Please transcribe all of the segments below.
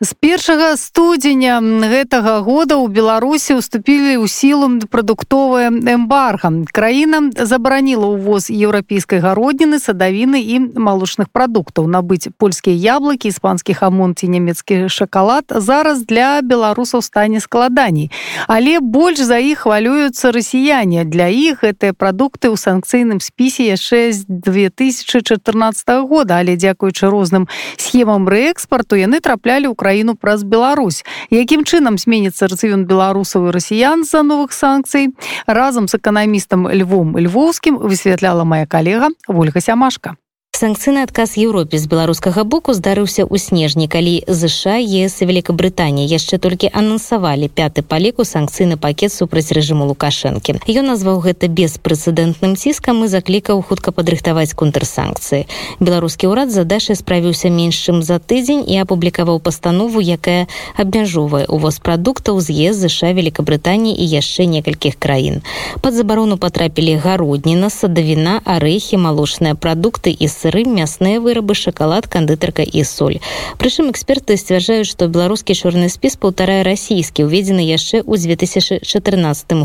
З першага студзеня гэтага года ў беларусі уступілі ў сілу прадуктовая эмбарга. Краіна забараніла ўвоз еўрапейскай гародніны садавіны і малочных прадуктаў. Набыць польскія яблыкі іспанскі хамон ці нямецкі шакалад зараз для беларусаў стане складаней. Але больш за іх хвалююцца расіяне. Для іх гэтыя прадукты ў санкцыйным спісе яшчэ з 2014 года. Але дзякуючы розным схемам рээкспарту яны траплялі ў краіну праз Беларусь якім чынам зменіцца рацыён беларусаў і расіян з-за новых санкцый разам з эканамістам львом львоўскім высвятляла моя калега ольга сямашка Санкцыйны адказ еўропе з беларускага боку здарыўся ў снежні калі ЗША ес і великкабрытанія яшчэ толькі анансавалі пяты палеку санкцыйны пакет супраць рэжыму лукашэнкі. Ён назваў гэта беспрэцэдэнтным ціскам і заклікаў хутка падрыхтаваць контрсанкцыі. Беларускі ўрад задачай справіўся менш чым за тыдзень і апублікаваў пастанову якая абмяжоўвае увоз прадуктаў з ез ЗША великкабрытаніі і яшчэ некалькіх краін. Под забарону патрапілі гародніна садавіна арэхі малочныя прадукты і сыр сыры мясныя вырабы шоколад кандытарка і соль прычым эксперты сцвярджаюць што беларускі чорны спіс паўтарае расійскі уведзены яшчэ ў 2014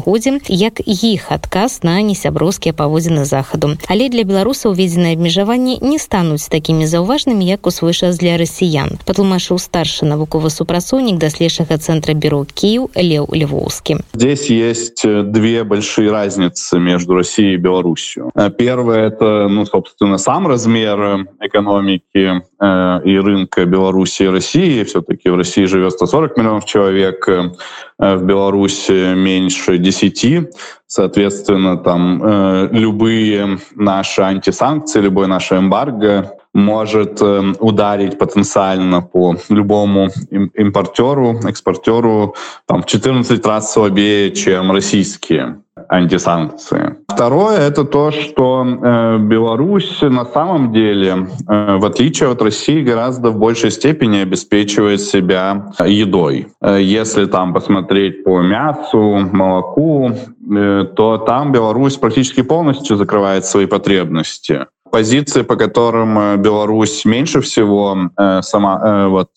годзе як іх адказ на несяброўскія паводзіны захаду але для беларусаў уведзеныя абмежаванні не стануць такімі заўважнымі як у свой час для расіян патлумашыў старшы навуковы супрацоўнік даследчага центра бюро кіў леў львоўскі здесь есть две большие разницы между россией и беларусью первое это ну собственно сам размер размеры экономики э, и рынка Беларуси и России. Все-таки в России живет 140 миллионов человек, э, в Беларуси меньше 10. Соответственно, там э, любые наши антисанкции, любой наше эмбарго может э, ударить потенциально по любому импортеру, экспортеру там, в 14 раз слабее, чем российские антисанкции. Второе это то, что э, Беларусь на самом деле, э, в отличие от России, гораздо в большей степени обеспечивает себя едой. Э, если там посмотреть по мясу, молоку, э, то там Беларусь практически полностью закрывает свои потребности позиции, по которым э, Беларусь меньше всего э, сама э, вот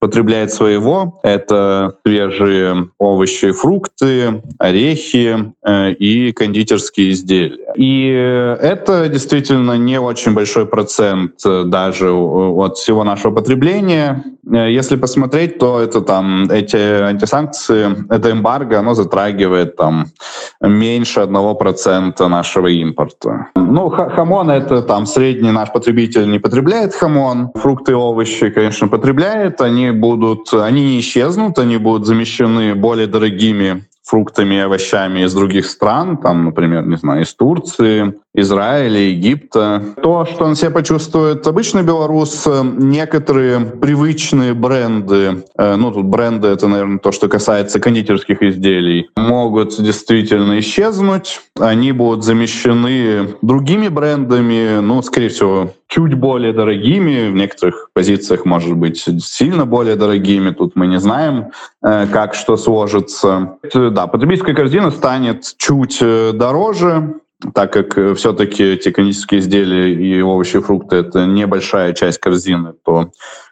потребляет своего. Это свежие овощи, фрукты, орехи э, и кондитерские изделия. И это действительно не очень большой процент э, даже от всего нашего потребления. Э, если посмотреть, то это там эти антисанкции, это эмбарго, оно затрагивает там меньше одного процента нашего импорта. Ну, хамон это там средний наш потребитель не потребляет хамон. Фрукты и овощи, конечно, потребляет. Они будут, они не исчезнут, они будут замещены более дорогими фруктами и овощами из других стран, там, например, не знаю, из Турции, Израиля, Египта. То, что он себя почувствует обычный белорус, некоторые привычные бренды, э, ну тут бренды это, наверное, то, что касается кондитерских изделий, могут действительно исчезнуть. Они будут замещены другими брендами, ну, скорее всего, чуть более дорогими, в некоторых позициях, может быть, сильно более дорогими. Тут мы не знаем, э, как что сложится. Да, потребительская корзина станет чуть э, дороже, так как э, все-таки эти кондитерские изделия и овощи и фрукты это небольшая часть корзины, то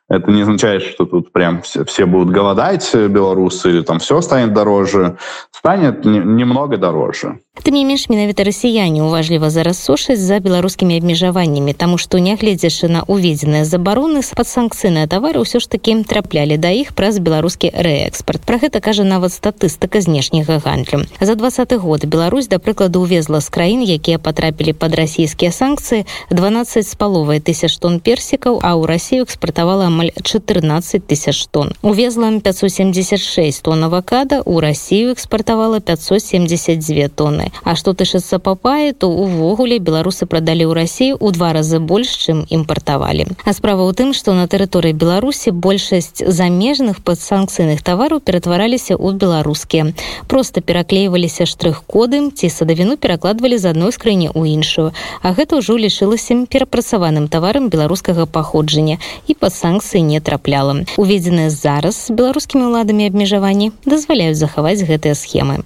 это не означает, что тут прям все, все будут голодать, белорусы, или там все станет дороже. Станет немного дороже. Тым не менш менавіта расіяне уважліва зараз сушаць за беларускімі абмежаваннямі таму што нягледзячы на уведзеныя забароны з-пад санкцыйныя тавары ўсё ж такі траплялі да іх праз беларускі рээкспорт про гэта кажа нават статыстыка знешняга гандлю за двадцаты год Беларусь да прыкладу увезла з краін якія патрапілі под расійскія санкцыі 12 з паловай тысяч тонн персікаў а ў Росію экспартавала амаль 14 тысяч тонн увезла 576 тонн авакада у Росію экспартавала 572 тонны А што тышыцца папае, то увогуле беларусы прадалі ў рассію ў два разы больш, чым імпартавалі. А справа ў тым, што на тэрыторыі Беларусі большасць замежных падсанкцыйных тавараў ператвараліся ў беларускія. Проста пераклейваліся штрых-коды ці садавіну перакладвалі з адной скрыні ў іншую. А гэта ўжо лішылася перапрацаваным таварам беларускага паходжання і пад санкцыі не трапляла. Уведзеныя зараз беларускімі ўладамі абмежаванні дазваляюць захаваць гэтыя схемы.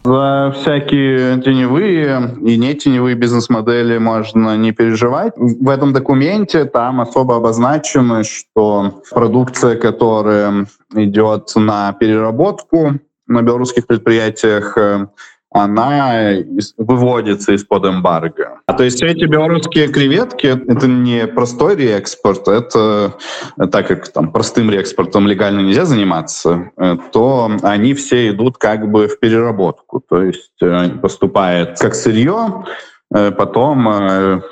всякие теневые и не теневые бизнес-модели можно не переживать. В этом документе там особо обозначено, что продукция, которая идет на переработку на белорусских предприятиях, э, она выводится из-под эмбарго. А то есть эти белорусские креветки — это не простой реэкспорт, это так как там простым реэкспортом легально нельзя заниматься, э, то они все идут как бы в переработку. То есть э, поступает как сырье, э, потом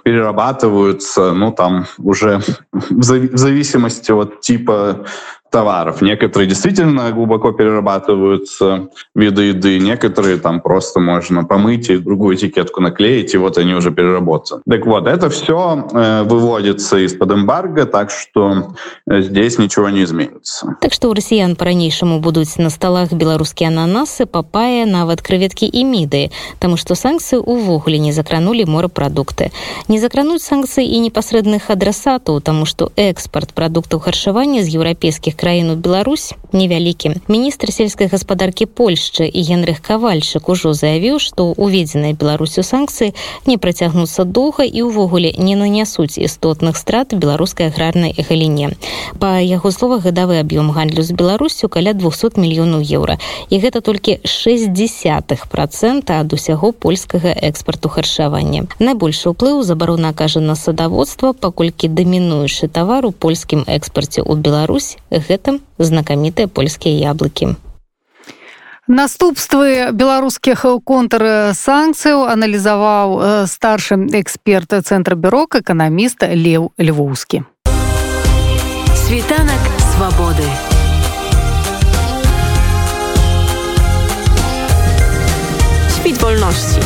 перерабатываются, ну там уже в зависимости от типа товаров. Некоторые действительно глубоко перерабатываются виды еды, некоторые там просто можно помыть и другую этикетку наклеить, и вот они уже переработаны. Так вот, это все э, выводится из-под эмбарго, так что э, здесь ничего не изменится. Так что у россиян по-ранейшаму будуць на столах беларускія ананасы, папая, нават крэветкі і міды, таму што санкцыі ўвогуле не закранулі морапрадукты. Не закрануць санкцыі і непасрэдных адрасатаў, таму што экспорт прадуктаў харчавання з еўрапейскіх краіну Беларусь невялікі міністр сельскай гаспадаркі Польшчы і генрых кавальчык ужо заявіў што уведзеныя беларусю санкцыі не працягнуцца доўга і ўвогуле не нанясуць істотных страт беларускай аграрнай галіне па яго словах гадавы аб'ём гандлю з беларусю каля 200 мільёнаў еўра і гэта толькі 60 процента ад усяго польскага экспарту харчавання найбольшы ўплыў забарона кажа на садаводства паколькі дамінуючы тавар у польскім экспарце ў Беларусь гэтым знакамітыя польскія яблыкі. Наступствы беларускіх контрсанкцыяў аналізаваў э, старшы эксперт цэнтра бюрок эканаміст Леў Львоўскі. Світанак свабоды. Світ вольнасці.